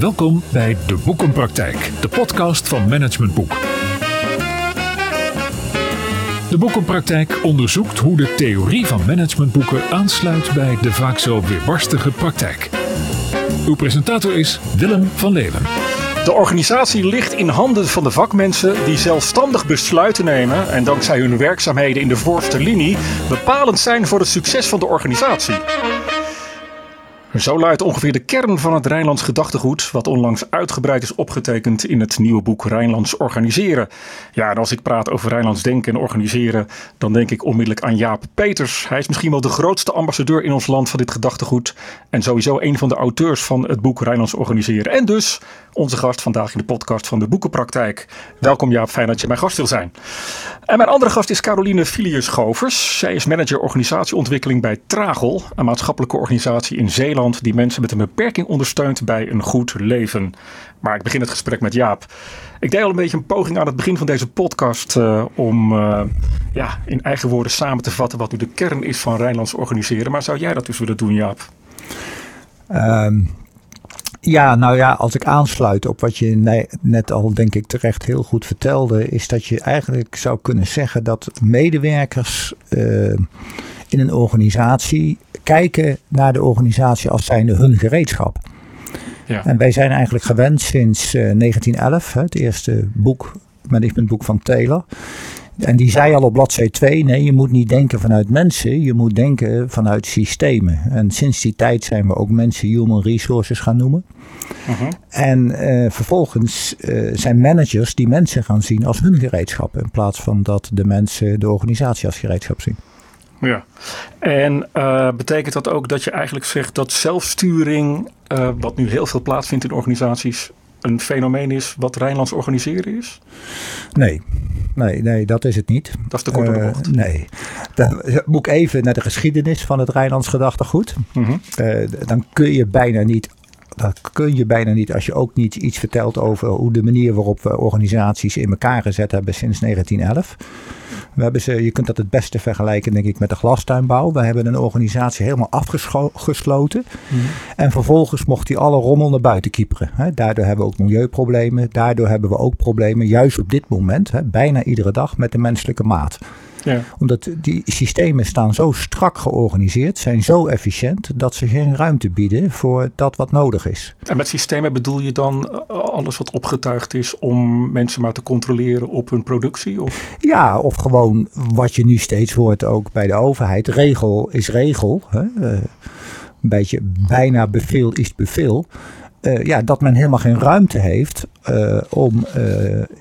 Welkom bij De Boekenpraktijk, de podcast van Management Boek. De Boekenpraktijk onderzoekt hoe de theorie van managementboeken aansluit bij de vaak zo weerbarstige praktijk. Uw presentator is Willem van Leeuwen. De organisatie ligt in handen van de vakmensen die zelfstandig besluiten nemen en dankzij hun werkzaamheden in de voorste linie bepalend zijn voor het succes van de organisatie. Zo luidt ongeveer de kern van het Rijnlands gedachtegoed, wat onlangs uitgebreid is opgetekend in het nieuwe boek Rijnlands Organiseren. Ja, en als ik praat over Rijnlands denken en organiseren, dan denk ik onmiddellijk aan Jaap Peters. Hij is misschien wel de grootste ambassadeur in ons land van dit gedachtegoed en sowieso een van de auteurs van het boek Rijnlands Organiseren. En dus onze gast vandaag in de podcast van de Boekenpraktijk. Welkom Jaap, fijn dat je mijn gast wil zijn. En mijn andere gast is Caroline Filius-Govers. Zij is manager organisatieontwikkeling bij Tragel, een maatschappelijke organisatie in Zeeland die mensen met een beperking ondersteunt bij een goed leven. Maar ik begin het gesprek met Jaap. Ik deed al een beetje een poging aan het begin van deze podcast uh, om uh, ja, in eigen woorden samen te vatten wat nu de kern is van Rijnlands organiseren. Maar zou jij dat dus willen doen, Jaap? Um, ja, nou ja, als ik aansluit op wat je net al, denk ik, terecht heel goed vertelde, is dat je eigenlijk zou kunnen zeggen dat medewerkers uh, in een organisatie kijken naar de organisatie als zijnde hun gereedschap. Ja. En wij zijn eigenlijk gewend sinds uh, 1911, hè, het eerste boek, managementboek van Taylor. En die zei al op bladzijde 2, nee, je moet niet denken vanuit mensen, je moet denken vanuit systemen. En sinds die tijd zijn we ook mensen human resources gaan noemen. Uh-huh. En uh, vervolgens uh, zijn managers die mensen gaan zien als hun gereedschap. In plaats van dat de mensen de organisatie als gereedschap zien. Ja, en uh, betekent dat ook dat je eigenlijk zegt dat zelfsturing, wat nu heel veel plaatsvindt in organisaties, een fenomeen is wat Rijnlands organiseren is? Nee, nee, nee, dat is het niet. Dat is de korte uh, Nee, dan moet ik even naar de geschiedenis van het Rijnlands gedachtegoed. Uh, dan kun je bijna niet dat kun je bijna niet als je ook niet iets vertelt over hoe de manier waarop we organisaties in elkaar gezet hebben sinds 1911. We hebben ze, je kunt dat het beste vergelijken, denk ik, met de glastuinbouw. We hebben een organisatie helemaal afgesloten. Mm. En vervolgens mocht die alle rommel naar buiten kieperen. Daardoor hebben we ook milieuproblemen. Daardoor hebben we ook problemen, juist op dit moment, bijna iedere dag, met de menselijke maat. Ja. Omdat die systemen staan zo strak georganiseerd, zijn zo efficiënt, dat ze geen ruimte bieden voor dat wat nodig is. En met systemen bedoel je dan eh, alles wat opgetuigd is om mensen maar te controleren op hun productie? Of? Ja, of gewoon wat je nu steeds hoort ook bij de overheid. Regel is regel. Hè? Uh, een beetje bijna bevel is bevel. Uh, ja, dat men helemaal geen ruimte heeft uh, om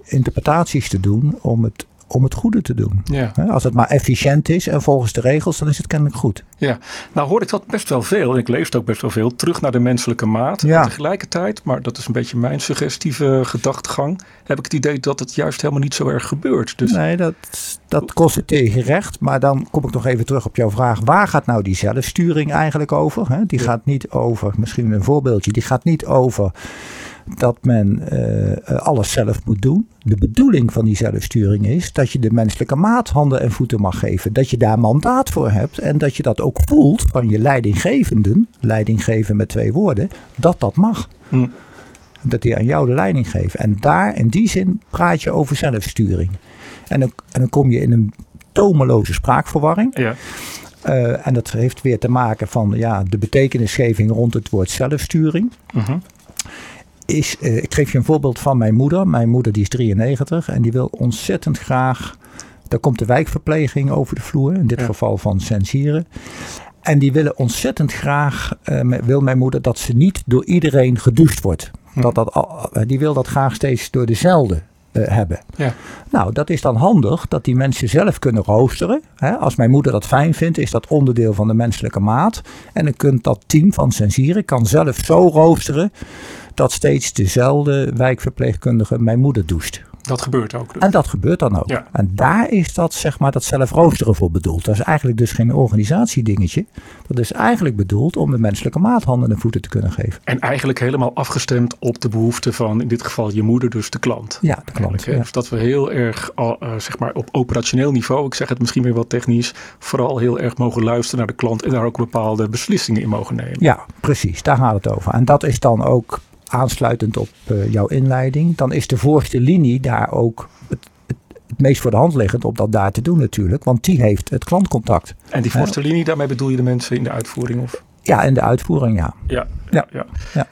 interpretaties te doen, om het om het goede te doen. Ja. Als het maar efficiënt is en volgens de regels, dan is het kennelijk goed. Ja, nou hoor ik dat best wel veel. En ik lees het ook best wel veel. Terug naar de menselijke maat. Ja. Tegelijkertijd, maar dat is een beetje mijn suggestieve gedachtegang, heb ik het idee dat het juist helemaal niet zo erg gebeurt. Dus... Nee, dat, dat kost tegen recht. Maar dan kom ik nog even terug op jouw vraag. Waar gaat nou die zelfsturing eigenlijk over? Die gaat niet over, misschien een voorbeeldje, die gaat niet over dat men uh, alles zelf moet doen. De bedoeling van die zelfsturing is dat je de menselijke maat handen en voeten mag geven. Dat je daar mandaat voor hebt en dat je dat ook voelt van je leidinggevenden, leidinggeven met twee woorden, dat dat mag. Hm. Dat die aan jou de leiding geven. En daar, in die zin, praat je over zelfsturing. En dan, en dan kom je in een tomeloze spraakverwarring. Ja. Uh, en dat heeft weer te maken van ja, de betekenisgeving rond het woord zelfsturing. Uh is, uh, ik geef je een voorbeeld van mijn moeder. Mijn moeder die is 93 en die wil ontzettend graag. Daar komt de wijkverpleging over de vloer, in dit geval van Sensieren. En die willen ontzettend graag, uh, wil mijn moeder, dat ze niet door iedereen gedoucht wordt. Dat dat, uh, die wil dat graag steeds door dezelfde hebben. Ja. Nou, dat is dan handig dat die mensen zelf kunnen roosteren. Hè? Als mijn moeder dat fijn vindt, is dat onderdeel van de menselijke maat. En dan kunt dat team van Sensieren kan zelf zo roosteren dat steeds dezelfde wijkverpleegkundige mijn moeder doucht. Dat gebeurt ook. Dus. En dat gebeurt dan ook. Ja. En daar is dat, zeg maar, dat zelfroosteren voor bedoeld. Dat is eigenlijk dus geen organisatiedingetje. Dat is eigenlijk bedoeld om de menselijke maat handen en voeten te kunnen geven. En eigenlijk helemaal afgestemd op de behoeften van, in dit geval je moeder, dus de klant. Ja, de klant. Ja. Dus dat we heel erg, uh, zeg maar, op operationeel niveau, ik zeg het misschien weer wat technisch, vooral heel erg mogen luisteren naar de klant en daar ook bepaalde beslissingen in mogen nemen. Ja, precies. Daar gaat het over. En dat is dan ook aansluitend op uh, jouw inleiding, dan is de voorste linie daar ook het, het, het, meest voor de hand liggend om dat daar te doen natuurlijk. Want die heeft het klantcontact. En die voorste linie, daarmee bedoel je de mensen in de uitvoering? Of? Ja, in de uitvoering, ja. Ja, ja, ja. ja.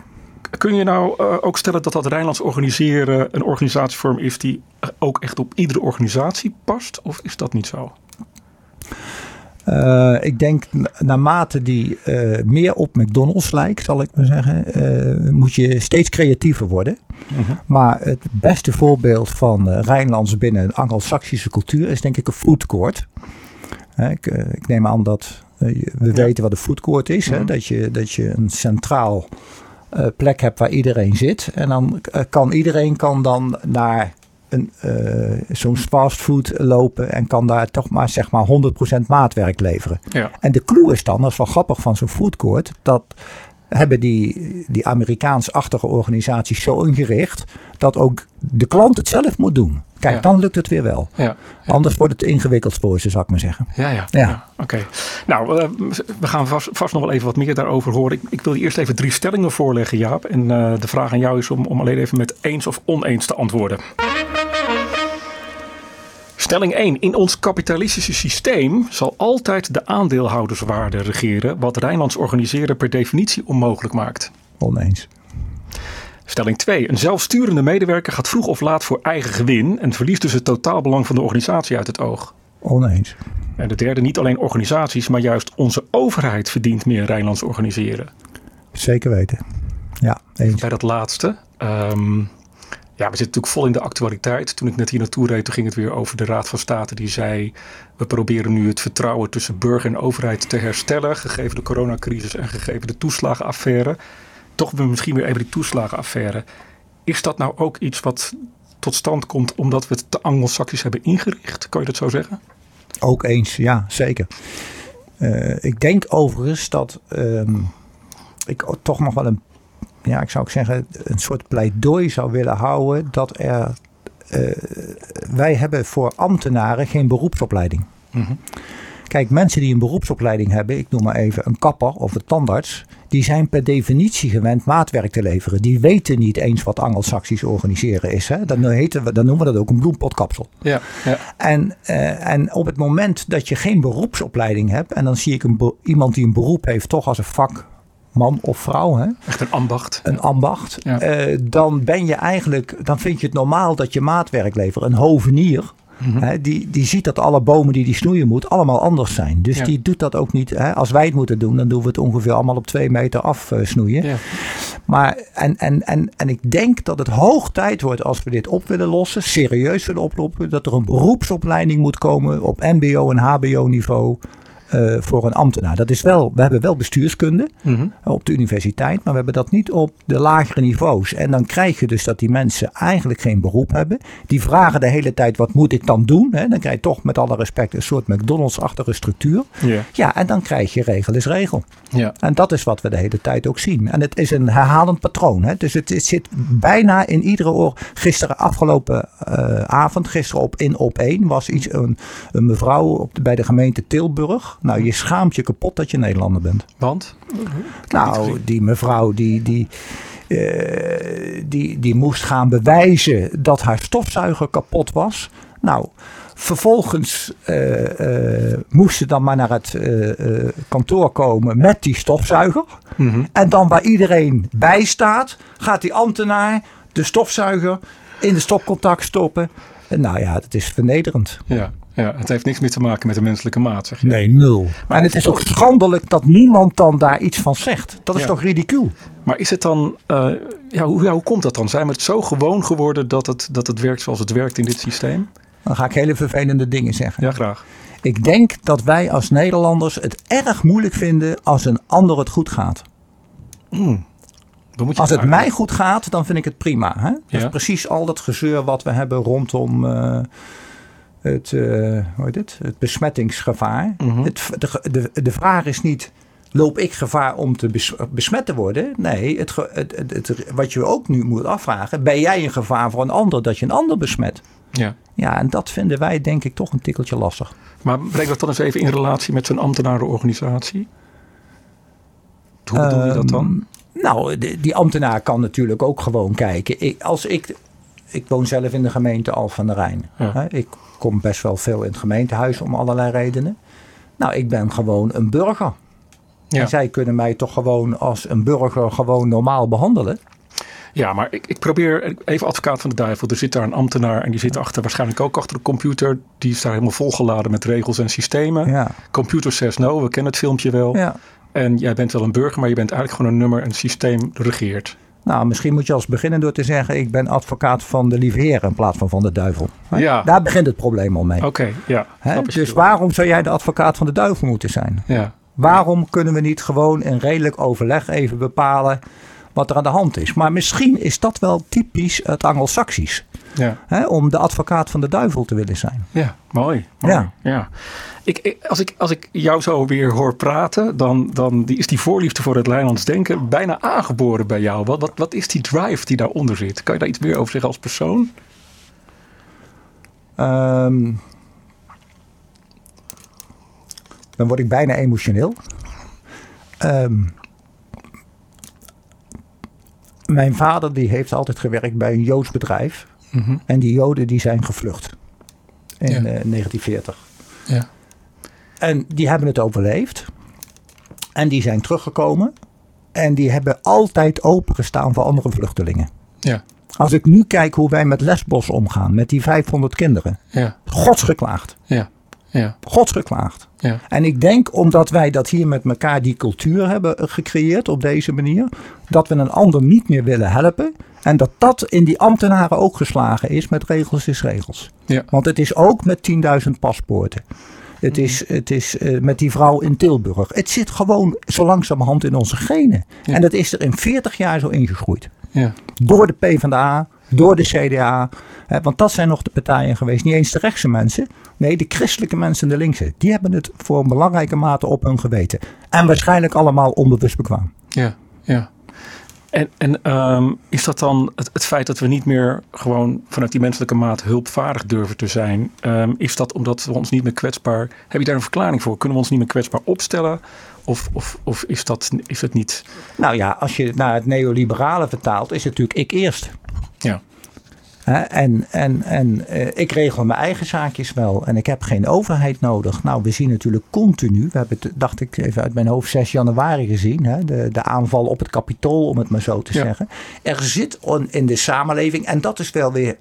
Kun je nou uh, ook stellen dat dat Rijnlands organiseren een organisatievorm is die ook echt op iedere organisatie past? Of is dat niet zo? Uh, ik denk naarmate die uh, meer op McDonald's lijkt, zal ik maar zeggen, uh, moet je steeds creatiever worden. -huh. Mhm. Maar het beste voorbeeld van Rijnlands binnen een Anglo-Saxische cultuur is denk ik een food court. Ik, ik, neem aan dat we ja. weten wat een food court is. -huh. hè? Mhm. Dat, je, dat je een centraal plek hebt waar iedereen zit. En dan kan iedereen kan dan naar uh, zo'n fastfood lopen en kan daar toch maar zeg maar 100% maatwerk leveren. Ja. En de clue is dan, dat is wel grappig van zo'n foodcourt, dat hebben die, die Amerikaans-achtige organisaties zo ingericht dat ook de klant het zelf moet doen. Kijk, Ja. dan lukt het weer wel. Ja. Anders wordt het ingewikkeld voor ze, zou ik maar zeggen. Ja, ja. Ja. ja. Oké. Nou, eh, we gaan vast, vast nog wel even wat meer daarover horen. Ik, ik wil je eerst even drie stellingen voorleggen, Jaap. En eh, de vraag aan jou is om, om alleen even met eens of oneens te antwoorden. Stelling 1. In ons kapitalistische systeem zal altijd de aandeelhouderswaarde regeren, wat Rijnlands organiseren per definitie onmogelijk maakt. Oneens. Stelling 2. Een zelfsturende medewerker gaat vroeg of laat voor eigen gewin en verliest dus het totaalbelang van de organisatie uit het oog. Oneens. En de derde, niet alleen organisaties, maar juist onze overheid verdient meer Rijnlands organiseren. Zeker weten. Ja, eens. Bij dat laatste. ehm, ja, we zitten natuurlijk vol in de actualiteit. Toen ik net hier naartoe reed, toen ging het weer over de Raad van State. Die zei, we proberen nu het vertrouwen tussen burger en overheid te herstellen. Gegeven de coronacrisis en gegeven de toeslagenaffaire. Toch misschien weer even die toeslagenaffaire. Is dat nou ook iets wat tot stand komt omdat we het te anglo-saxisch hebben ingericht? Kan je dat zo zeggen? Ook eens, ja, zeker. Uh, ik denk overigens dat um, ik toch nog wel een, ja, ik zou ook zeggen, een soort pleidooi zou willen houden dat er, uh, wij hebben voor ambtenaren geen beroepsopleiding. Mm -hmm. Kijk, mensen die een beroepsopleiding hebben, ik noem maar even een kapper of een tandarts, die zijn per definitie gewend maatwerk te leveren. Die weten niet eens wat Angelsaksisch organiseren is. Hè? Dan, heten we, dan noemen we dat ook een bloempotkapsel. Ja, ja. En, uh, en op het moment dat je geen beroepsopleiding hebt, en dan zie ik een iemand die een beroep heeft, toch als een vak man of vrouw. Hè? Echt een ambacht. Een ambacht. Ja. Uh, dan ben je eigenlijk, dan vind je het normaal dat je maatwerk levert. Een hovenier. Mhm. Mm -hmm. He, die, die ziet dat alle bomen die die snoeien moet allemaal anders zijn. Dus ja. die doet dat ook niet. He, als wij het moeten doen, dan doen we het ongeveer allemaal op twee meter afsnoeien. Ja. Maar en, en, en, en ik denk dat het hoog tijd wordt als we dit op willen lossen, serieus willen oplossen, dat er een beroepsopleiding moet komen op MBO en HBO niveau. Uh, voor een ambtenaar. Dat is wel, we hebben wel bestuurskunde mm -hmm. op de universiteit, maar we hebben dat niet op de lagere niveaus. En dan krijg je dus dat die mensen eigenlijk geen beroep hebben. Die vragen de hele tijd: wat moet ik dan doen? He, dan krijg je toch met alle respect een soort McDonald's-achtige structuur. Yeah. Ja, en dan krijg je regel is regel. Ja. En dat is wat we de hele tijd ook zien. En het is een herhalend patroon. Hè? Dus het, het, zit bijna in iedere oor. Gisteren, afgelopen uh, avond, gisteren op in op één, was iets een, een mevrouw op de, bij de gemeente Tilburg. Nou, je schaamt je kapot dat je Nederlander bent. Want? Nou, die mevrouw die, die, uh, die, die moest gaan bewijzen dat haar stofzuiger kapot was. Nou, vervolgens uh, uh, moest ze dan maar naar het kantoor komen met die stofzuiger. Mm -hmm. En dan waar iedereen bij staat, gaat die ambtenaar de stofzuiger in de stopcontact stoppen. En nou ja, het is vernederend. Ja. Ja, het heeft niks meer te maken met de menselijke maat, zeg je. Nee, nul. Maar en het is ook schandelijk dat niemand dan daar iets van zegt. Dat is ja. toch ridicuul? Maar is het dan, uh, ja, hoe, ja, hoe komt dat dan? Zijn we het zo gewoon geworden dat het, dat het werkt zoals het werkt in dit systeem? Dan ga ik hele vervelende dingen zeggen. Ja, graag. Ik denk dat wij als Nederlanders het erg moeilijk vinden als een ander het goed gaat. Mm. Als het mij goed gaat, dan vind ik het prima. Hè? Dat ja. is precies al dat gezeur wat we hebben rondom... Uh, het, uh, hoe heet het? het besmettingsgevaar. Mm -hmm. het, de, de, de vraag is niet, loop ik gevaar om te bes, besmet te worden? Nee, het, het, het, wat je ook nu moet afvragen, ben jij een gevaar voor een ander dat je een ander besmet? Ja. Ja, en dat vinden wij denk ik toch een tikkeltje lastig. Maar breng dat dan eens even in relatie met zo'n ambtenarenorganisatie. Hoe bedoel um, je dat dan? Nou, die, die ambtenaar kan natuurlijk ook gewoon kijken. Ik, als ik, ik woon zelf in de gemeente Alphen aan de Rijn. Ja. Ik kom best wel veel in het gemeentehuis om allerlei redenen. Nou, ik ben gewoon een burger. Ja. En zij kunnen mij toch gewoon als een burger gewoon normaal behandelen. Ja, maar ik, ik probeer even advocaat van de duivel. Er zit daar een ambtenaar en die zit achter, waarschijnlijk ook achter de computer. Die is daar helemaal volgeladen met regels en systemen. Ja, Computer says no, we kennen het filmpje wel. ja. En jij bent wel een burger, maar je bent eigenlijk gewoon een nummer en het systeem regeert. Nou, misschien moet je als beginnen door te zeggen: ik ben advocaat van de lieve heer in plaats van van de duivel. Ja. Daar begint het probleem al mee. Oké, ja. Dus waarom zou jij de advocaat van de duivel moeten zijn? Ja, Waarom kunnen we niet gewoon in redelijk overleg even bepalen wat er aan de hand is? Maar misschien is dat wel typisch het Anglo-Saxisch. ja, Hè? Om de advocaat van de duivel te willen zijn. ja. Mooi. mooi. Ja. ja. Ik, ik- als, ik, als ik jou zo weer hoor praten, dan, dan die, is die voorliefde voor het Rijnlands denken bijna aangeboren bij jou. Wat, wat, wat is die drive die daaronder zit? Kan je daar iets meer over zeggen als persoon? Ehm, dan word ik bijna emotioneel. Ehm, mijn vader die heeft altijd gewerkt bij een Joods bedrijf. Mhm. En die Joden die zijn gevlucht. In Ja. eh, 1940. Ja. En die hebben het overleefd. En die zijn teruggekomen. En die hebben altijd opengestaan voor andere vluchtelingen. Ja, Als ik nu kijk hoe wij met Lesbos omgaan, met die 500 kinderen. ja, Godsgeklaagd. ja, ja, Godsgeklaagd. ja. En ik denk omdat wij dat hier met elkaar die cultuur hebben eh, gecreëerd op deze manier. Dat we een ander niet meer willen helpen. En dat dat in die ambtenaren ook geslagen is met regels is regels. Ja. Want het is ook met 10.000 paspoorten. Het is, het is eh, met die vrouw in Tilburg. Het zit gewoon zo langzamerhand in onze genen. Ja. En dat is er in 40 jaar zo ingegroeid. ja. Door de PvdA, door de CDA. Hè, want dat zijn nog de partijen geweest. Niet eens de rechtse mensen. Nee, de christelijke mensen en de linkse. Die hebben het voor een belangrijke mate op hun geweten. En waarschijnlijk allemaal onbewust bekwaam. Ja, ja. En, en ehm, is dat dan het, het feit dat we niet meer gewoon vanuit die menselijke maat hulpvaardig durven te zijn? ehm, is dat omdat we ons niet meer kwetsbaar. Heb je daar een verklaring voor? Kunnen we ons niet meer kwetsbaar opstellen? Of, of, of is, dat, is het niet? Nou ja, als je het naar het neoliberale vertaalt, is het natuurlijk ik eerst. Ja, en en, en eh, ik regel mijn eigen zaakjes wel. En ik heb geen overheid nodig. Nou, we zien natuurlijk continu. We hebben het, dacht ik even uit mijn hoofd, 6 januari gezien. Hè, de, de aanval op het kapitool, om het maar zo te Ja. zeggen. Er zit on- in de samenleving, en dat is wel weer.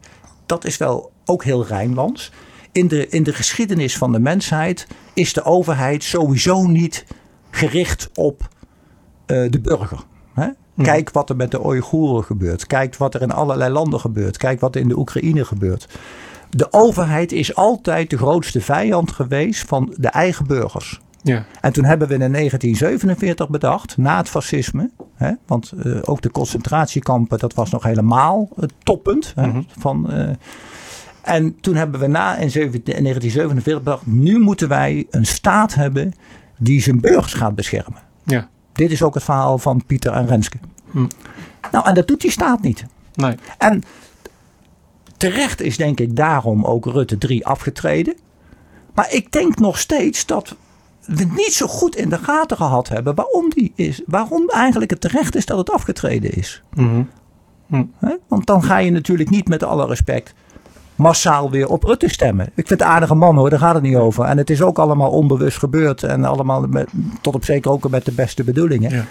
Dat is wel ook heel Rijnlands. In de, in de geschiedenis van de mensheid is de overheid sowieso niet gericht op eh, de burger. Hè? Kijk wat er met de Oeigoeren gebeurt. Kijk wat er in allerlei landen gebeurt. Kijk wat er in de Oekraïne gebeurt. De overheid is altijd de grootste vijand geweest van de eigen burgers. ja, En toen hebben we in 1947 bedacht, na het fascisme, hè, want eh, ook de concentratiekampen, dat was nog helemaal het toppunt. Hè, Mhm. van, eh, en toen hebben we na in 17 in 1947 bedacht, nu moeten wij een staat hebben die zijn burgers gaat beschermen. ja. Dit is ook het verhaal van Pieter en Renske. Hm. Nou, en dat doet die staat niet. Nee. En terecht is denk ik daarom ook Rutte 3 afgetreden. Maar ik denk nog steeds dat we niet zo goed in de gaten gehad hebben waarom, die is, waarom eigenlijk het terecht is dat het afgetreden is. Mhm. Hè? Want dan ga je natuurlijk niet met alle respect massaal weer op Rutte stemmen. Ik vind het een aardige man hoor, daar gaat het niet over. En het is ook allemaal onbewust gebeurd en allemaal met, tot op zeker ook met de beste bedoelingen. Ja.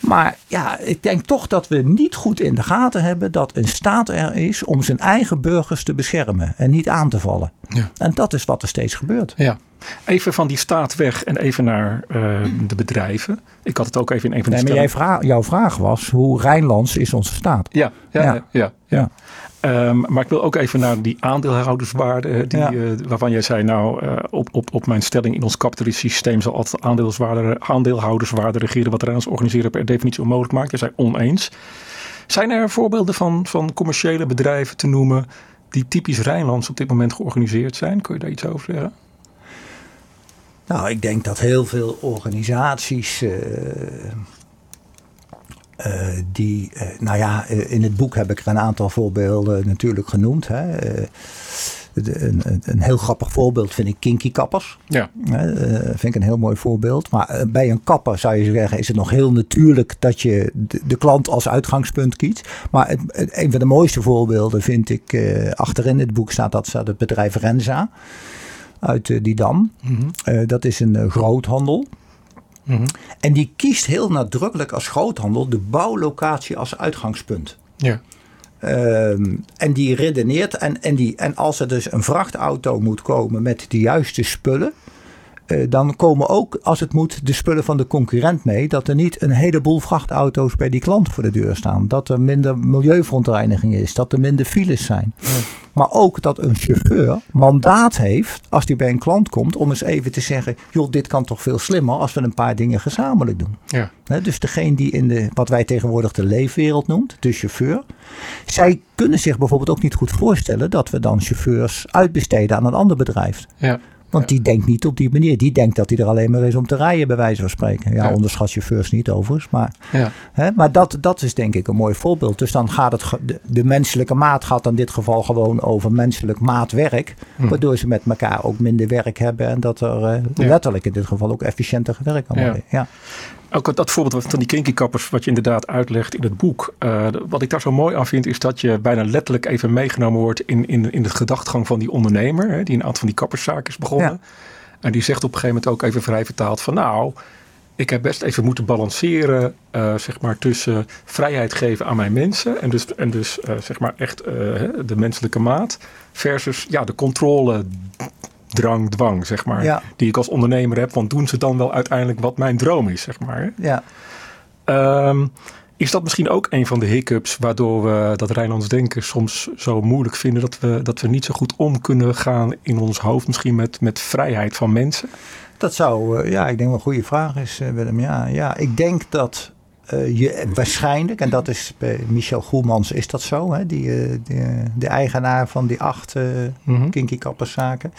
Maar ja, ik denk toch dat we niet goed in de gaten hebben dat een staat er is om zijn eigen burgers te beschermen en niet aan te vallen. Ja. En dat is wat er steeds gebeurt. Ja. Even van die staat weg en even naar eh, de bedrijven. Ik had het ook even in een van de Nee, maar jij vra- jouw vraag was hoe Rijnlands is onze staat. Ja, ja, Ja. ja. ja, Ja. Ehm, maar ik wil ook even naar die aandeelhouderswaarde, eh, die, eh, waarvan jij zei, nou, op, op, op mijn stelling in ons kapitalistisch systeem zal altijd aandeelswaarde, aandeelhouderswaarde regeren, wat Rijnlands organiseren per definitie onmogelijk maakt. Je zei oneens. Zijn er voorbeelden van, van commerciële bedrijven te noemen die typisch Rijnlands op dit moment georganiseerd zijn? Kun je daar iets over zeggen? Nou, ik denk dat heel veel organisaties eh, eh, die, eh, nou ja, in het boek heb ik er een aantal voorbeelden natuurlijk genoemd. Hè. Een, een, heel grappig voorbeeld vind ik kinky kappers. Ja. Vind ik een heel mooi voorbeeld. Maar bij een kapper zou je zeggen, is het nog heel natuurlijk dat je de, de klant als uitgangspunt kiest. Maar het, het, een van de mooiste voorbeelden vind ik, achterin het boek staat dat staat het bedrijf Renza uit uh, Didam. Mm -hmm. dat is een groothandel. Mm -hmm. En die kiest heel nadrukkelijk als groothandel de bouwlocatie als uitgangspunt. Ja. Um, en die redeneert. En, en, die, en als er dus een vrachtauto moet komen met de juiste spullen. Uh, dan komen ook, als het moet, de spullen van de concurrent mee. Dat er niet een heleboel vrachtauto's bij die klant voor de deur staan. Dat er minder milieuverontreiniging is. Dat er minder files zijn. Ja. Maar ook dat een chauffeur mandaat heeft, als die bij een klant komt, om eens even te zeggen: joh, dit kan toch veel slimmer als we een paar dingen gezamenlijk doen. Ja. He, dus degene die in de, wat wij tegenwoordig de leefwereld noemt, de chauffeur. Zij kunnen zich bijvoorbeeld ook niet goed voorstellen dat we dan chauffeurs uitbesteden aan een ander bedrijf. Ja. Want die denkt niet op die manier. Die denkt dat hij er alleen maar is om te rijden, bij wijze van spreken. Ja, ja. onderschat chauffeurs niet overigens. Maar, ja. hè, maar dat, dat is denk ik een mooi voorbeeld. Dus dan gaat het, de, de menselijke maat gaat in dit geval gewoon over menselijk maatwerk. Hm. Waardoor ze met elkaar ook minder werk hebben. En dat er uh, ja. letterlijk in dit geval ook efficiënter gewerkt kan worden. Ja. Ook dat voorbeeld van die kinkykappers, wat je inderdaad uitlegt in het boek. Uh, wat ik daar zo mooi aan vind, is dat je bijna letterlijk even meegenomen wordt in, in, in de gedachtegang van die ondernemer. Hè, die een aantal van die kapperszaken is begonnen. Ja. En die zegt op een gegeven moment ook even vrij vertaald van nou, ik heb best even moeten balanceren, uh, zeg maar, tussen vrijheid geven aan mijn mensen. En dus, en dus uh, zeg maar echt de menselijke maat. Versus ja, de controle drang, dwang, zeg maar. Ja. Die ik als ondernemer heb. Want doen ze dan wel uiteindelijk wat mijn droom is, zeg maar. Ja. Um, is dat misschien ook een van de hiccups waardoor we dat Rijnlands denken soms zo moeilijk vinden dat we, dat we niet zo goed om kunnen gaan in ons hoofd misschien met, met vrijheid van mensen? Dat zou, uh, ja, ik denk wel een goede vraag is, uh, Willem. Ja, ja, ik denk dat uh, je waarschijnlijk, en dat is bij Michel Goelmans is dat zo, hè, die, uh, die, de eigenaar van die acht uh, mm -hmm. kinky kapperszaken.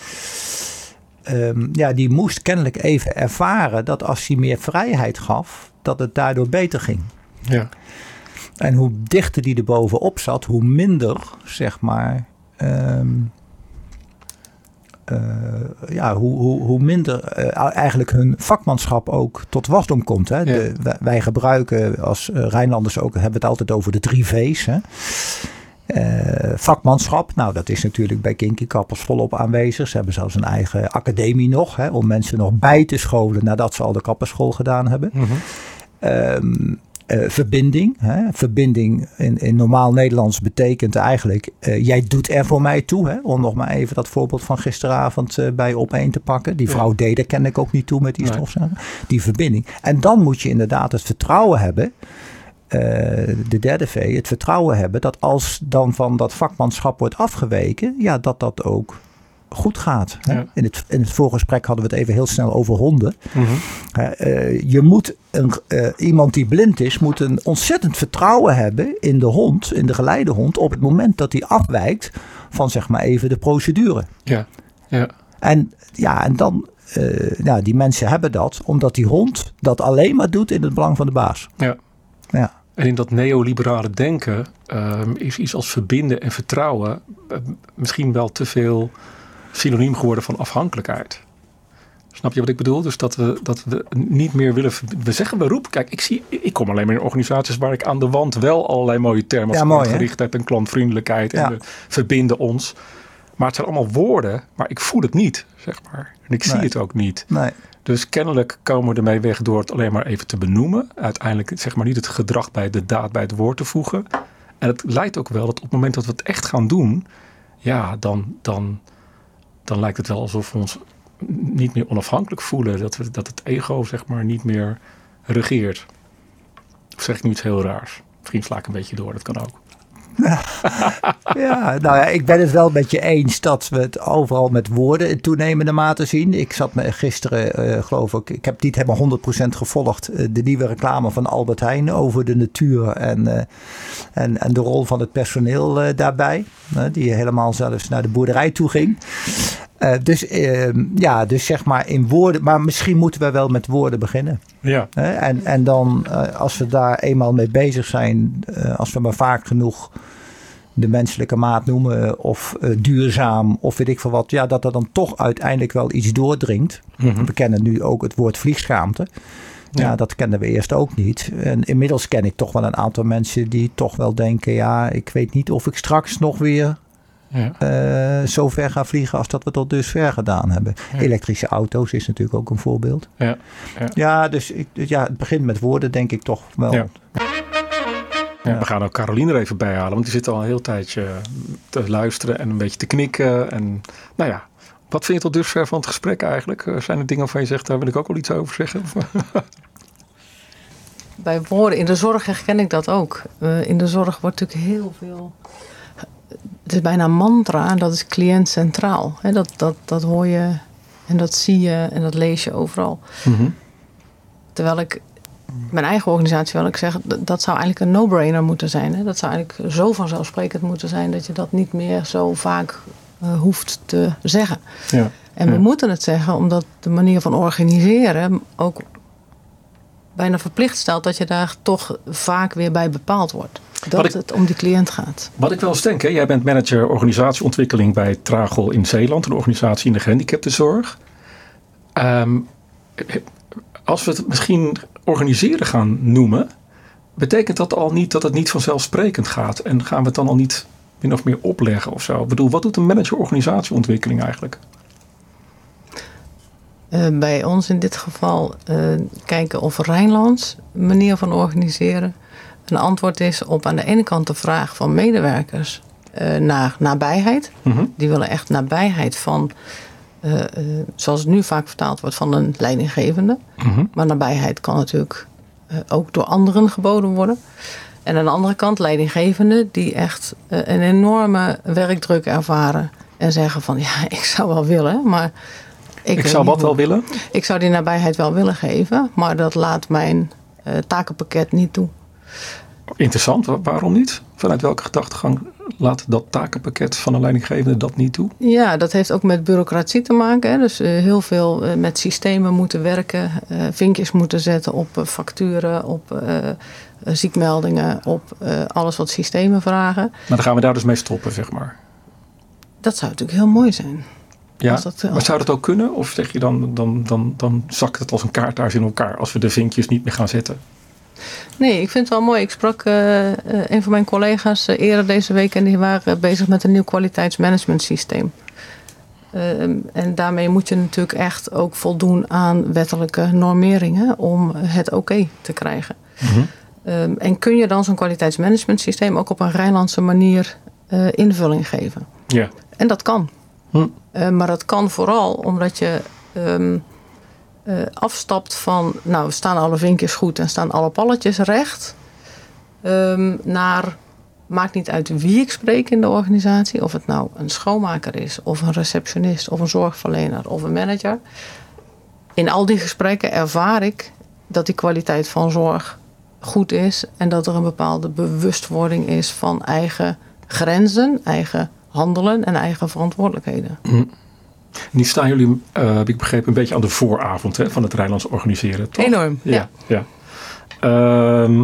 Um, ja, die moest kennelijk even ervaren dat als hij meer vrijheid gaf, dat het daardoor beter ging. Ja. En hoe dichter die er bovenop zat, hoe minder, zeg maar, um, uh, ja, hoe, hoe, hoe minder uh, eigenlijk hun vakmanschap ook tot wasdom komt. Hè? Ja. De, wij, wij, gebruiken als uh, Rijnlanders ook, hebben we het altijd over de drie V's. Hè? Uh, vakmanschap, nou dat is natuurlijk bij Kinky Kappers volop aanwezig. Ze hebben zelfs een eigen academie nog, hè, om mensen nog bij te scholen nadat ze al de kapperschool gedaan hebben. Mm -hmm. um, uh, verbinding. Hè? Verbinding in, in normaal Nederlands betekent eigenlijk, uh, jij doet er voor mij toe. Hè? Om nog maar even dat voorbeeld van gisteravond uh, bij opeen te pakken. Die vrouw ja. deed er ken ik ook niet toe met die stofzuiger. Die verbinding. En dan moet je inderdaad het vertrouwen hebben. De derde V, het vertrouwen hebben dat als dan van dat vakmanschap wordt afgeweken, ja, dat dat ook goed gaat. Hè? Ja. In, het, in het voorgesprek hadden we het even heel snel over honden. Mm -hmm. Uh, je moet een, uh, iemand die blind is, moet een ontzettend vertrouwen hebben in de hond, in de geleidehond, op het moment dat hij afwijkt van zeg maar even de procedure. Ja, ja. En ja, en dan, uh, ja, die mensen hebben dat, omdat die hond dat alleen maar doet in het belang van de baas. Ja. Ja. En in dat neoliberale denken um, is iets als verbinden en vertrouwen uh, misschien wel te veel synoniem geworden van afhankelijkheid. Snap je wat ik bedoel? Dus dat we, dat we niet meer willen. We zeggen beroep. Kijk, ik, zie, ik kom alleen maar in organisaties waar ik aan de wand wel allerlei mooie termen ja, mooi, gerichtheid en klantvriendelijkheid en Ja. we verbinden ons. Maar het zijn allemaal woorden, maar ik voel het niet, zeg maar. En ik zie het ook niet. Nee. Dus kennelijk komen we ermee weg door het alleen maar even te benoemen. Uiteindelijk zeg maar niet het gedrag bij de daad bij het woord te voegen. En het lijkt ook wel dat op het moment dat we het echt gaan doen, ja, dan, dan, dan lijkt het wel alsof we ons niet meer onafhankelijk voelen. Dat, we, dat het ego zeg maar niet meer regeert. Of zeg ik nu iets heel raars? Misschien sla ik een beetje door, dat kan ook. Ja, nou ja, ik ben het wel met je eens dat we het overal met woorden in toenemende mate zien. Ik zat me gisteren, uh, geloof ik, ik heb niet helemaal 100% gevolgd, uh, de nieuwe reclame van Albert Heijn over de natuur en, uh, en, en de rol van het personeel daarbij. die helemaal zelfs naar de boerderij toe ging. Uh, dus uh, ja, dus zeg maar in woorden. Maar misschien moeten we wel met woorden beginnen. Ja. Uh, en, en dan, uh, als we daar eenmaal mee bezig zijn, uh, als we maar vaak genoeg de menselijke maat noemen of duurzaam of weet ik veel wat, ja, dat er dan toch uiteindelijk wel iets doordringt. We kennen nu ook het woord vliegschaamte. Ja. dat kenden we eerst ook niet. En inmiddels ken ik toch wel een aantal mensen die toch wel denken: ja, ik weet niet of ik straks nog weer ja. Uh, zo ver ga vliegen als dat we tot dusver gedaan hebben. Elektrische auto's is natuurlijk ook een voorbeeld. Ja, ja. ja dus ik, ja, het begint met woorden, denk ik toch wel. Ja. We gaan ook Caroline er even bij halen, want die zit al een heel tijdje te luisteren en een beetje te knikken. En nou ja, wat vind je tot dusver van het gesprek eigenlijk? Eh, zijn er dingen waarvan je zegt, daar wil ik ook wel iets over zeggen? Bij woorden in de zorg herken ik dat ook. Uh, in de zorg wordt natuurlijk heel veel. Het is bijna mantra en dat is cliënt centraal. dat, dat, dat hoor je en dat zie je en dat lees je overal. Mm -hmm. Terwijl ik mijn eigen organisatie wil ik zeggen, dat zou eigenlijk een no-brainer moeten zijn. Hè? Dat zou eigenlijk zo vanzelfsprekend moeten zijn dat je dat niet meer zo vaak uh, hoeft te zeggen. Ja. En we moeten het zeggen omdat de manier van organiseren ook bijna verplicht stelt dat je daar toch vaak weer bij bepaald wordt. Dat het om die cliënt gaat. Wat ik wel eens denk, hè? jij bent manager organisatieontwikkeling bij Tragel in Zeeland, een organisatie in de gehandicaptenzorg. Um, als we het misschien organiseren gaan noemen, betekent dat al niet dat het niet vanzelfsprekend gaat? En gaan we het dan al niet min of meer opleggen of zo? Ik bedoel, wat doet een manager organisatieontwikkeling eigenlijk? Uh, bij ons in dit geval uh, kijken of Rijnlands manier van organiseren een antwoord is op aan de ene kant de vraag van medewerkers uh, naar nabijheid. Mm Die willen echt nabijheid van, zoals het nu vaak vertaald wordt, van een leidinggevende. Mm Maar nabijheid kan natuurlijk ook door anderen geboden worden. En aan de andere kant leidinggevenden die echt eh, een enorme werkdruk ervaren. En zeggen van ja, ik zou wel willen, maar... Ik, ik zou wat wel willen? Ik zou die nabijheid wel willen geven, maar dat laat mijn uh, takenpakket niet toe. Interessant, waarom niet? Vanuit welke gedachtegang laat dat takenpakket van een leidinggevende dat niet toe? Ja, dat heeft ook met bureaucratie te maken. Hè. Dus uh, heel veel uh, met systemen moeten werken, uh, vinkjes moeten zetten op facturen, op ziekmeldingen, op alles wat systemen vragen. Maar dan gaan we daar dus mee stoppen, zeg maar. Dat zou natuurlijk heel mooi zijn. Ja, dat, maar zou dat ook kunnen? Of zeg je dan, dan, dan, dan zakt het als een kaartaars in elkaar als we de vinkjes niet meer gaan zetten? Nee, ik vind het wel mooi. Ik sprak uh, een van mijn collega's uh, eerder deze week en die waren bezig met een nieuw kwaliteitsmanagement systeem. Ehm, en daarmee moet je natuurlijk echt ook voldoen aan wettelijke normeringen om het oké te krijgen. Mhm. Ehm, en kun je dan zo'n kwaliteitsmanagement systeem ook op een Rijnlandse manier invulling geven? Ja. En dat kan. Hm. maar dat kan vooral omdat je um, uh, afstapt van, nou, staan alle vinkjes goed en staan alle palletjes recht, um, naar, maakt niet uit wie ik spreek in de organisatie, of het nou een schoonmaker is, of een receptionist, of een zorgverlener, of een manager. In al die gesprekken ervaar ik dat die kwaliteit van zorg goed is en dat er een bepaalde bewustwording is van eigen grenzen, eigen handelen en eigen verantwoordelijkheden. Mm. Nu staan jullie, uh, heb ik begrepen, een beetje aan de vooravond hè, van het Rijnlands organiseren. Toch? Enorm, ja. ja. Uh,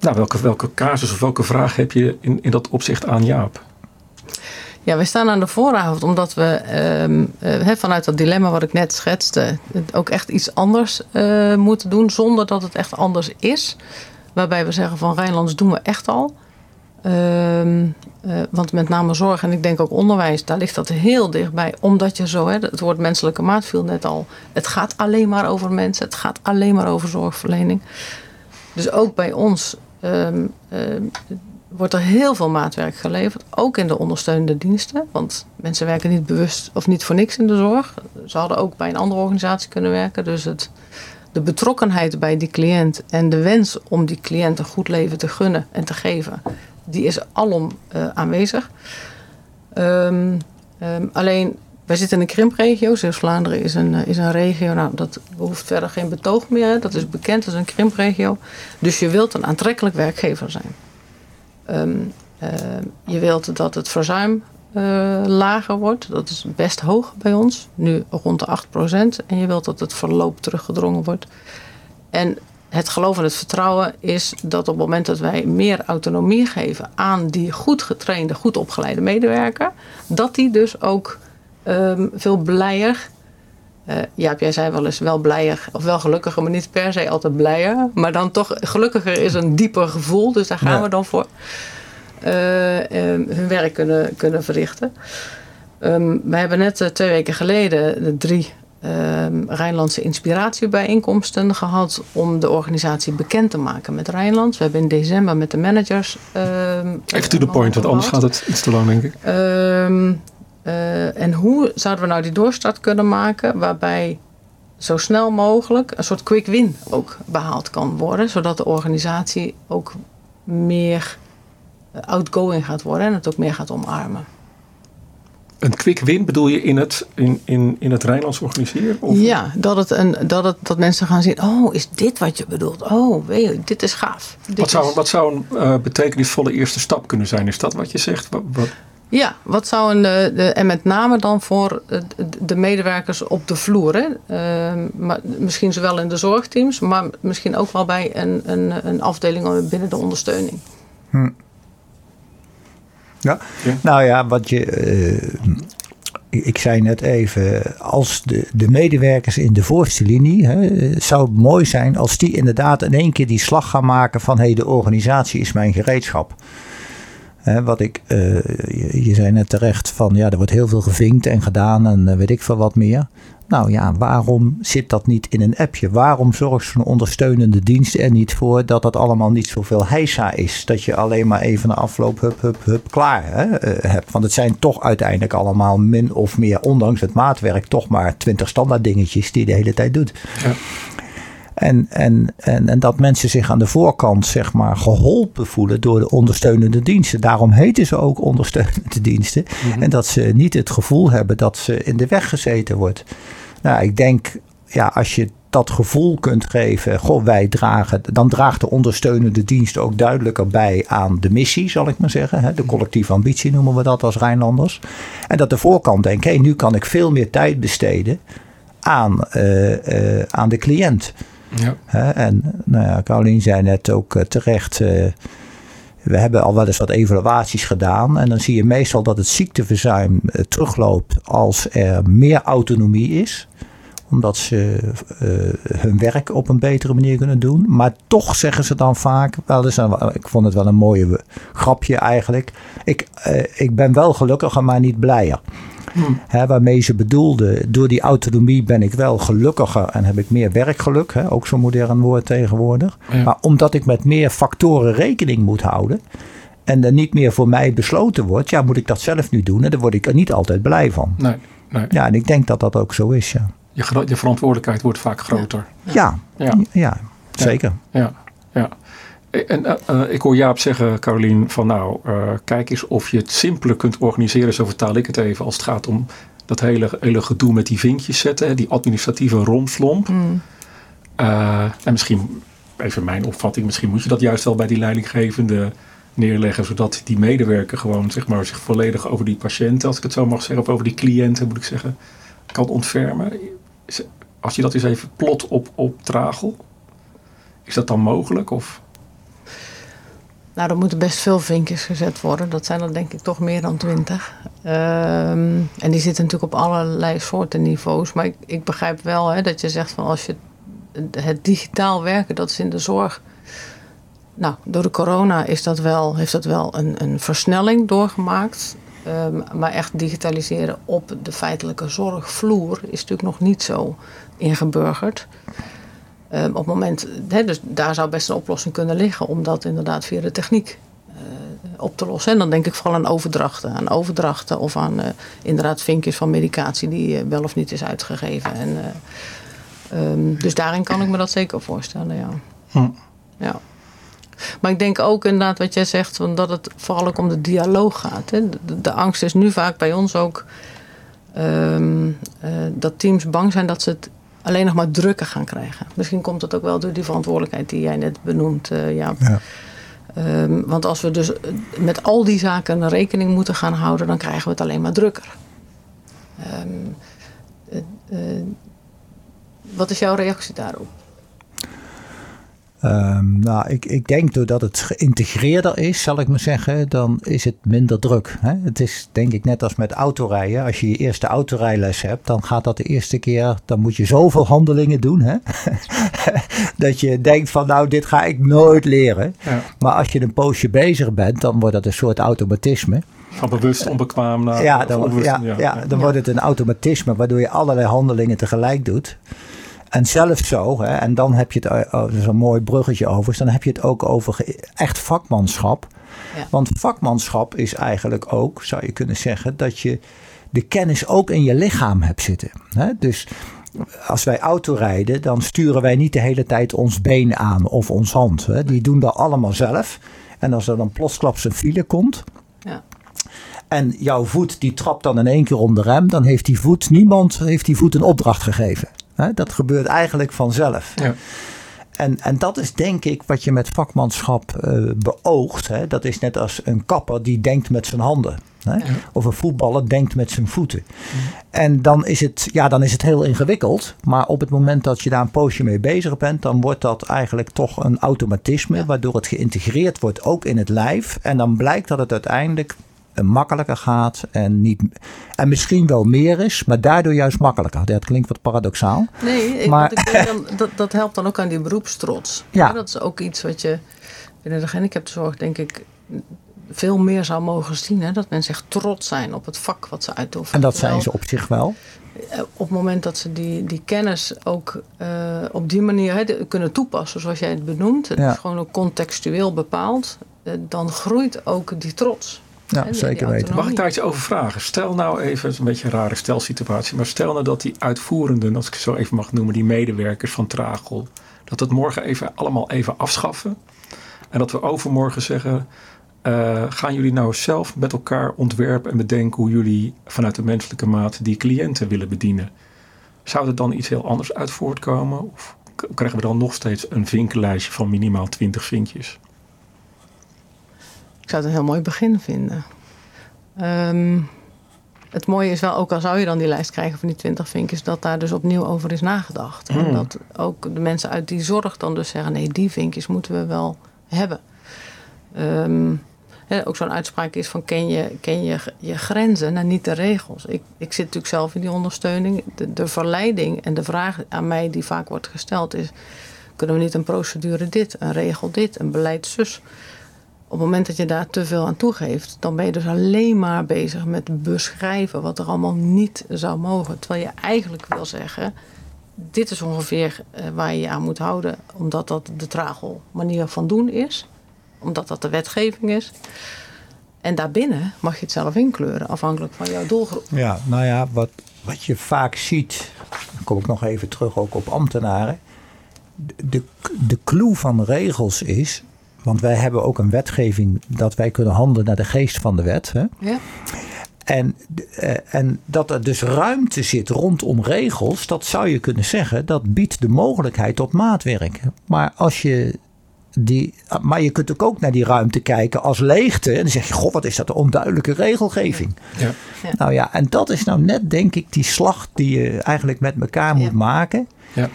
nou, welke, welke casus of welke vraag heb je in, in dat opzicht aan Jaap? Ja, we staan aan de vooravond omdat we uh, vanuit dat dilemma wat ik net schetste, ook echt iets anders uh, moeten doen zonder dat het echt anders is. Waarbij we zeggen van Rijnlands doen we echt al. Uh, want met name zorg en ik denk ook onderwijs, daar ligt dat heel dichtbij. Omdat je zo, hè, het woord menselijke maat viel net al. Het gaat alleen maar over mensen, het gaat alleen maar over zorgverlening. Dus ook bij ons um, wordt er heel veel maatwerk geleverd. Ook in de ondersteunende diensten. Want mensen werken niet bewust of niet voor niks in de zorg. Ze hadden ook bij een andere organisatie kunnen werken. Dus het, de betrokkenheid bij die cliënt en de wens om die cliënt een goed leven te gunnen en te geven die is alom uh, aanwezig. Um, um, alleen, wij zitten in een krimpregio. Zeeuws-Vlaanderen is een, uh, is een regio. Nou, dat behoeft verder geen betoog meer. Dat is bekend als een krimpregio. Dus je wilt een aantrekkelijk werkgever zijn. Uh, je wilt dat het verzuim lager wordt. Dat is best hoog bij ons. Nu rond de 8%. En je wilt dat het verloop teruggedrongen wordt. En het geloof en het vertrouwen is dat op het moment dat wij meer autonomie geven aan die goed getrainde, goed opgeleide medewerker, dat die dus ook um, veel blijer. Uh, Jaap, jij zei wel eens wel blijer, of wel gelukkiger, maar niet per se altijd blijer. Maar dan toch gelukkiger is een dieper gevoel, dus daar gaan we dan voor. Uh, hun werk kunnen, kunnen verrichten. Um, we hebben net uh, twee weken geleden de drie um, Rijnlandse inspiratiebijeenkomsten gehad om de organisatie bekend te maken met Rijnlands. We hebben in december met de managers. Um, Even to the point, want anders gaat het iets te lang, denk ik. Um, uh, en hoe zouden we nou die doorstart kunnen maken waarbij zo snel mogelijk een soort quick win ook behaald kan worden, zodat de organisatie ook meer outgoing gaat worden en het ook meer gaat omarmen. Een quick win bedoel je in het, in, in, in het Rijnlands organiseren? Of? Ja, dat, het een, dat, het, dat mensen gaan zien: oh, is dit wat je bedoelt? Oh, weet je, dit is gaaf. Dit wat, zou, is... wat zou een uh, betekenisvolle eerste stap kunnen zijn? Is dat wat je zegt? Wat, wat... Ja, wat zou een, de, de, en met name dan voor de medewerkers op de vloer. Hè? Uh, maar misschien zowel in de zorgteams, maar misschien ook wel bij een, een, een afdeling binnen de ondersteuning. Hm. Ja. Nou ja, wat je. Uh, ik zei net even, als de, de medewerkers in de voorste linie, hè, zou het mooi zijn als die inderdaad in één keer die slag gaan maken van hé, hey, de organisatie is mijn gereedschap. Wat ik, uh, je, je, zei net terecht van ja, er wordt heel veel gevinkt en gedaan en uh, weet ik veel wat meer. Nou ja, waarom zit dat niet in een appje? Waarom zorgt zo'n ondersteunende dienst er niet voor dat dat allemaal niet zoveel heisa is? Dat je alleen maar even een afloop, hup, hup, hup, klaar hè, uh, hebt. Want het zijn toch uiteindelijk allemaal min of meer, ondanks het maatwerk, toch maar twintig standaard dingetjes die je de hele tijd doet. Ja. En, en, en, en dat mensen zich aan de voorkant zeg maar, geholpen voelen door de ondersteunende diensten. Daarom heten ze ook ondersteunende diensten. Mm -hmm. En dat ze niet het gevoel hebben dat ze in de weg gezeten wordt. Nou, ik denk, ja, als je dat gevoel kunt geven, goh, wij dragen, dan draagt de ondersteunende dienst ook duidelijker bij aan de missie, zal ik maar zeggen. De collectieve ambitie noemen we dat als Rijnlanders. En dat de voorkant denkt, hé, hey, nu kan ik veel meer tijd besteden aan, uh, uh, aan de cliënt. Ja. En nou ja, Carolien zei net ook uh, terecht. Uh, we hebben al wel eens wat evaluaties gedaan. En dan zie je meestal dat het ziekteverzuim uh, terugloopt als er meer autonomie is. Omdat ze hun werk op een betere manier kunnen doen. Maar toch zeggen ze dan vaak. Wel eens, ik vond het wel een mooie grapje eigenlijk. Ik, ik ben wel gelukkiger, maar niet blijer. Hmm. Hè, waarmee ze bedoelde, door die autonomie ben ik wel gelukkiger en heb ik meer werkgeluk. Hè, ook zo'n modern woord tegenwoordig. Ja. Maar omdat ik met meer factoren rekening moet houden en er niet meer voor mij besloten wordt, ja, moet ik dat zelf nu doen en daar word ik er niet altijd blij van. Nee, nee. Ja, en ik denk dat dat ook zo is. Ja. Je, je verantwoordelijkheid wordt vaak groter. Ja, ja. ja zeker. Ja, ja. En uh, uh, ik hoor Jaap zeggen, Carolien, van nou, uh, kijk eens of je het simpeler kunt organiseren. Zo vertaal ik het even als het gaat om dat hele, hele gedoe met die vinkjes zetten. Die administratieve romslomp. Mm. en misschien, even mijn opvatting, misschien moet je dat juist wel bij die leidinggevende neerleggen. Zodat die medewerker gewoon zeg maar, zich volledig over die patiënten, als ik het zo mag zeggen, of over die cliënten moet ik zeggen, kan ontfermen. Als je dat eens even plot op, op tragel, is dat dan mogelijk? Of... Nou, er moeten best veel vinkjes gezet worden. Dat zijn er denk ik toch meer dan twintig. Um, en die zitten natuurlijk op allerlei soorten niveaus. Maar ik, ik begrijp wel hè, dat je zegt van als je het digitaal werken, dat is in de zorg. Nou, door de corona is dat wel, heeft dat wel een, een versnelling doorgemaakt. Um, maar echt digitaliseren op de feitelijke zorgvloer is natuurlijk nog niet zo ingeburgerd. Um, op het moment, he, dus daar zou best een oplossing kunnen liggen om dat inderdaad via de techniek uh, op te lossen. En dan denk ik vooral aan overdrachten. Aan overdrachten of aan uh, inderdaad vinkjes van medicatie die uh, wel of niet is uitgegeven. En, um, dus daarin kan ik me dat zeker voorstellen, ja. Hm. ja. Maar ik denk ook inderdaad wat jij zegt, dat het vooral ook om de dialoog gaat. Hè. De, de angst is nu vaak bij ons ook um, dat teams bang zijn dat ze het alleen nog maar drukker gaan krijgen. Misschien komt dat ook wel door die verantwoordelijkheid die jij net benoemt, uh, Jaap. Ja. Um, want als we dus met al die zaken rekening moeten gaan houden, dan krijgen we het alleen maar drukker. Um, uh, uh, wat is jouw reactie daarop? Um, nou, ik, ik denk doordat het geïntegreerder is, zal ik maar zeggen, dan is het minder druk. Hè? Het is denk ik net als met autorijden. Als je je eerste autorijles hebt, dan gaat dat de eerste keer, dan moet je zoveel handelingen doen. Hè? dat je denkt van nou, dit ga ik nooit leren. Ja. Maar als je een poosje bezig bent, dan wordt dat een soort automatisme. Van bewust onbekwaam naar ja, dan, ja, ja, ja, dan wordt het een automatisme waardoor je allerlei handelingen tegelijk doet. En zelfs zo, hè, en dan heb je het, uh, oh, zo'n mooi bruggetje over, dan heb je het ook over echt vakmanschap. Ja. Want vakmanschap is eigenlijk ook, zou je kunnen zeggen, dat je de kennis ook in je lichaam hebt zitten. Hè? Dus als wij autorijden, dan sturen wij niet de hele tijd ons been aan of ons hand. Hè? Die doen dat allemaal zelf. En als er dan plotsklaps een file komt, ja. En jouw voet die trapt dan in één keer om de rem. Dan heeft die voet, niemand heeft die voet een opdracht gegeven. Dat gebeurt eigenlijk vanzelf. Ja. En, en dat is denk ik wat je met vakmanschap uh, beoogt. Hè? Dat is net als een kapper die denkt met zijn handen. Hè? Of een voetballer denkt met zijn voeten. En dan is, het, ja, dan is het heel ingewikkeld. Maar op het moment dat je daar een poosje mee bezig bent, dan wordt dat eigenlijk toch een automatisme. Waardoor het geïntegreerd wordt ook in het lijf. En dan blijkt dat het uiteindelijk makkelijker gaat en, niet, en misschien wel meer is, maar daardoor juist makkelijker. Dat klinkt wat paradoxaal. Nee, ik, maar, ik dan, dat, dat helpt dan ook aan die beroepstrots. Ja. dat is ook iets wat je binnen de gehandicaptenzorg denk ik veel meer zou mogen zien. Hè? Dat mensen echt trots zijn op het vak wat ze uitoefenen. En dat zijn ze op zich wel? Eh, op het moment dat ze die, die kennis ook uh, op die manier hè, kunnen toepassen, zoals jij het benoemt, het is gewoon ook contextueel bepaald, uh, dan groeit ook die trots. Ja, zeker weten. Mag ik daar iets over vragen? Stel nou even, het is een beetje een rare stelsituatie, maar stel nou dat die uitvoerenden, als ik het zo even mag noemen, die medewerkers van Tragel, dat het morgen even allemaal even afschaffen. En dat we overmorgen zeggen, uh, gaan jullie nou zelf met elkaar ontwerpen en bedenken hoe jullie vanuit de menselijke maat die cliënten willen bedienen? Zou er dan iets heel anders uit voortkomen? Of krijgen we dan nog steeds een vinkenlijstje van minimaal 20 vinkjes? Ik zou het een heel mooi begin vinden. Ehm, het mooie is wel, ook al zou je dan die lijst krijgen van die 20 vinkjes, dat daar dus opnieuw over is nagedacht. En hmm. dat ook de mensen uit die zorg dan dus zeggen: nee, die vinkjes moeten we wel hebben. Um, ook zo'n uitspraak is van ken je, ken je je grenzen en niet de regels. Ik, ik zit natuurlijk zelf in die ondersteuning. De, de verleiding en de vraag aan mij die vaak wordt gesteld is... kunnen we niet een procedure dit, een regel dit, een beleid zus op het moment dat je daar te veel aan toegeeft, dan ben je dus alleen maar bezig met beschrijven wat er allemaal niet zou mogen. Terwijl je eigenlijk wil zeggen, dit is ongeveer eh, waar je je aan moet houden, omdat dat de tragel manier van doen is, omdat dat de wetgeving is. En daarbinnen mag je het zelf inkleuren, afhankelijk van jouw doelgroep. Ja, nou ja, wat, wat je vaak ziet, dan kom ik nog even terug ook op ambtenaren. De, de clue van regels is want wij hebben ook een wetgeving dat wij kunnen handelen naar de geest van de wet. Hè? Ja. En, eh, en dat er dus ruimte zit rondom regels, dat zou je kunnen zeggen, dat biedt de mogelijkheid tot maatwerk. Maar als je die, maar je kunt ook naar die ruimte kijken als leegte. En dan zeg je, god, wat is dat een onduidelijke regelgeving. Ja. Nou ja, en dat is nou net, denk ik, die slag die je eigenlijk met elkaar moet maken. Ja.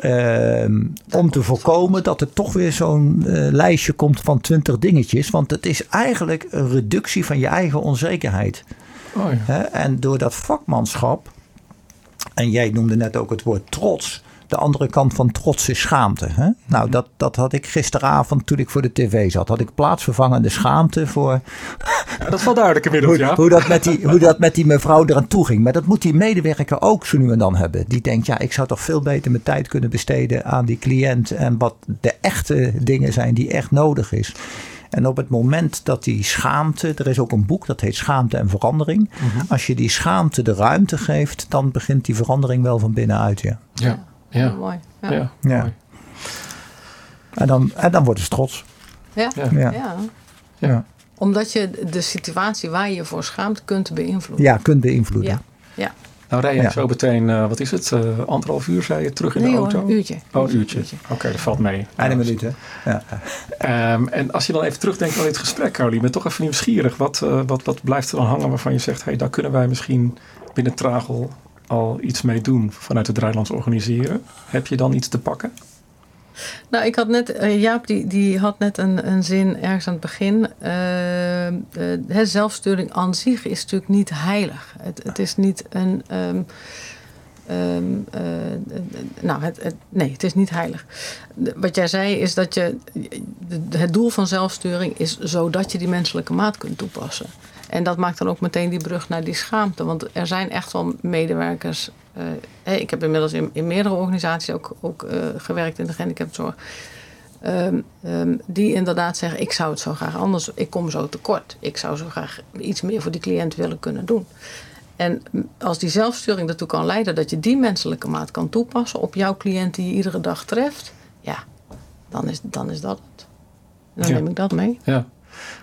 Ehm, om te voorkomen dat er toch weer zo'n uh, lijstje komt van 20 dingetjes. Want het is eigenlijk een reductie van je eigen onzekerheid. Oh ja. en door dat vakmanschap, en jij noemde net ook het woord trots de andere kant van trots is schaamte. Hè? Nou, dat, dat had ik gisteravond toen ik voor de tv zat. Had ik plaatsvervangende schaamte voor... dat valt duidelijk inmiddels, hoe, ja. Hoe dat, met die, hoe dat met die mevrouw eraan toe ging. Maar dat moet die medewerker ook zo nu en dan hebben. Die denkt, ja, ik zou toch veel beter mijn tijd kunnen besteden aan die cliënt. En wat de echte dingen zijn die echt nodig is. En op het moment dat die schaamte, er is ook een boek dat heet Schaamte en Verandering. Mhm. Als je die schaamte de ruimte geeft, dan begint die verandering wel van binnenuit. Ja. ja. Ja. mooi. Ja. ja. ja. En, dan, en dan worden ze trots. Ja. Ja. ja. Omdat je de situatie waar je je voor schaamt kunt beïnvloeden. Ja, kunt beïnvloeden. Ja. ja. Nou rij je zo meteen, uh, wat is het, uh, anderhalf uur zei je, terug in nee, de auto? Hoor, een uurtje. Oh, een uurtje. Oké, dat valt mee. Einde minuut, hè? Ja. Um, en als je dan even terugdenkt aan dit gesprek, Carly, ik ben toch even nieuwsgierig. Wat, uh, wat, wat blijft er dan hangen waarvan je zegt, hey, daar kunnen wij misschien binnen Tragel al iets mee doen vanuit het Rijnlands organiseren? Heb je dan iets te pakken? Nou, ik had net, uh, Jaap die, die had net een, een zin ergens aan het begin. Uh, zelfsturing aan zich is natuurlijk niet heilig. Het, het is niet een. Um, um, nou, het, het, nee, het is niet heilig. Wat jij zei is dat je. Het doel van zelfsturing is zodat je die menselijke maat kunt toepassen. En dat maakt dan ook meteen die brug naar die schaamte. Want er zijn echt wel medewerkers. Uh, ik heb inmiddels in, in meerdere organisaties ook, ook uh, gewerkt in de gehandicaptenzorg. Um, um, die inderdaad zeggen: Ik zou het zo graag anders, ik kom zo tekort. Ik zou zo graag iets meer voor die cliënt willen kunnen doen. En als die zelfsturing ertoe kan leiden dat je die menselijke maat kan toepassen op jouw cliënt die je iedere dag treft, ja, dan is, dan is dat het. dan ja. neem ik dat mee. Ja.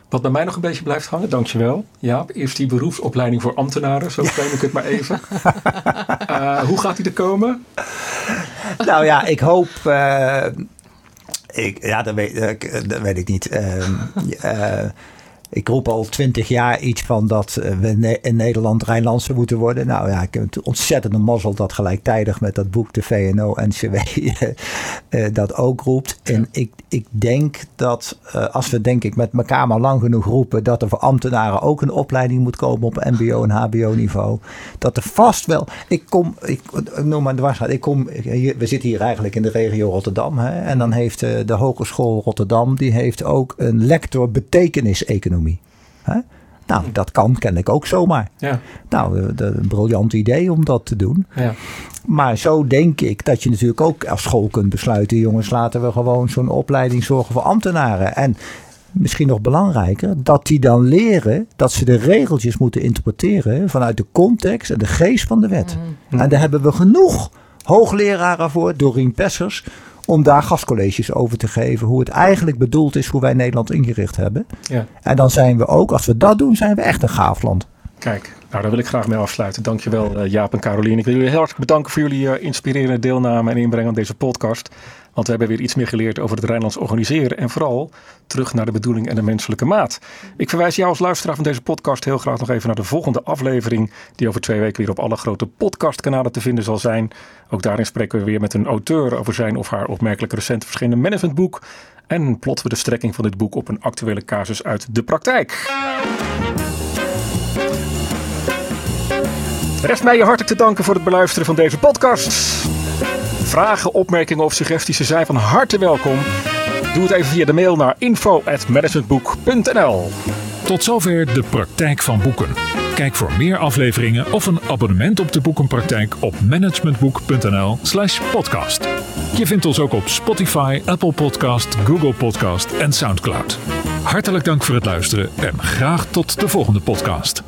Wat bij mij nog een beetje blijft hangen, dankjewel. Ja, eerst die beroepsopleiding voor ambtenaren, zo claim ik het maar even. uh, hoe gaat die er komen? Nou ja, ik hoop. Uh, ik, ja, dat weet, dat weet ik niet. Uh, ik roep al twintig jaar iets van dat eh, we in Nederland Rijnlandse moeten worden. Nou ja, ik heb het ontzettende mazzel dat gelijktijdig met dat boek de VNO-NCW uh, dat ook roept. En ik, ik denk dat uh, als we denk ik met elkaar maar lang genoeg roepen dat er voor ambtenaren ook een opleiding moet komen op mbo en hbo niveau. Dat er vast wel, ik kom, ik noem maar dwars, ik kom, we zitten hier eigenlijk in de regio Rotterdam. Hè, en dan heeft de Hogeschool Rotterdam, die heeft ook een lector betekenis-economie. Hè? Nou, dat kan, ken ik ook zomaar. Ja. Nou, een briljant idee om dat te doen. Ja. Maar zo denk ik dat je natuurlijk ook als school kunt besluiten: jongens, laten we gewoon zo'n opleiding zorgen voor ambtenaren. En misschien nog belangrijker, dat die dan leren dat ze de regeltjes moeten interpreteren vanuit de context en de geest van de wet. Mm. En daar hebben we genoeg hoogleraren voor, Doreen Pessers, om daar gastcolleges over te geven. Hoe het eigenlijk bedoeld is, hoe wij Nederland ingericht hebben. Ja. En dan zijn we ook, als we dat doen, zijn we echt een gaaf land. Kijk, nou daar wil ik graag mee afsluiten. Dankjewel uh, Jaap en Carolien. Ik wil jullie heel hartelijk bedanken voor jullie uh, inspirerende deelname en inbreng aan deze podcast. Want we hebben weer iets meer geleerd over het Rijnlands organiseren. En vooral terug naar de bedoeling en de menselijke maat. Ik verwijs jou als luisteraar van deze podcast heel graag nog even naar de volgende aflevering. Die over twee weken weer op alle grote podcastkanalen te vinden zal zijn. Ook daarin spreken we weer met een auteur over zijn of haar opmerkelijk recent verschenen managementboek. En plotten we de strekking van dit boek op een actuele casus uit de praktijk. Rest mij je hartelijk te danken voor het beluisteren van deze podcast. Vragen, opmerkingen of suggesties zijn van harte welkom. Doe het even via de mail naar info.managementboek.nl Tot zover de praktijk van boeken. Kijk voor meer afleveringen of een abonnement op de boekenpraktijk op managementboek.nl/slash podcast. Je vindt ons ook op Spotify, Apple Podcast, Google Podcast en Soundcloud. Hartelijk dank voor het luisteren en graag tot de volgende podcast.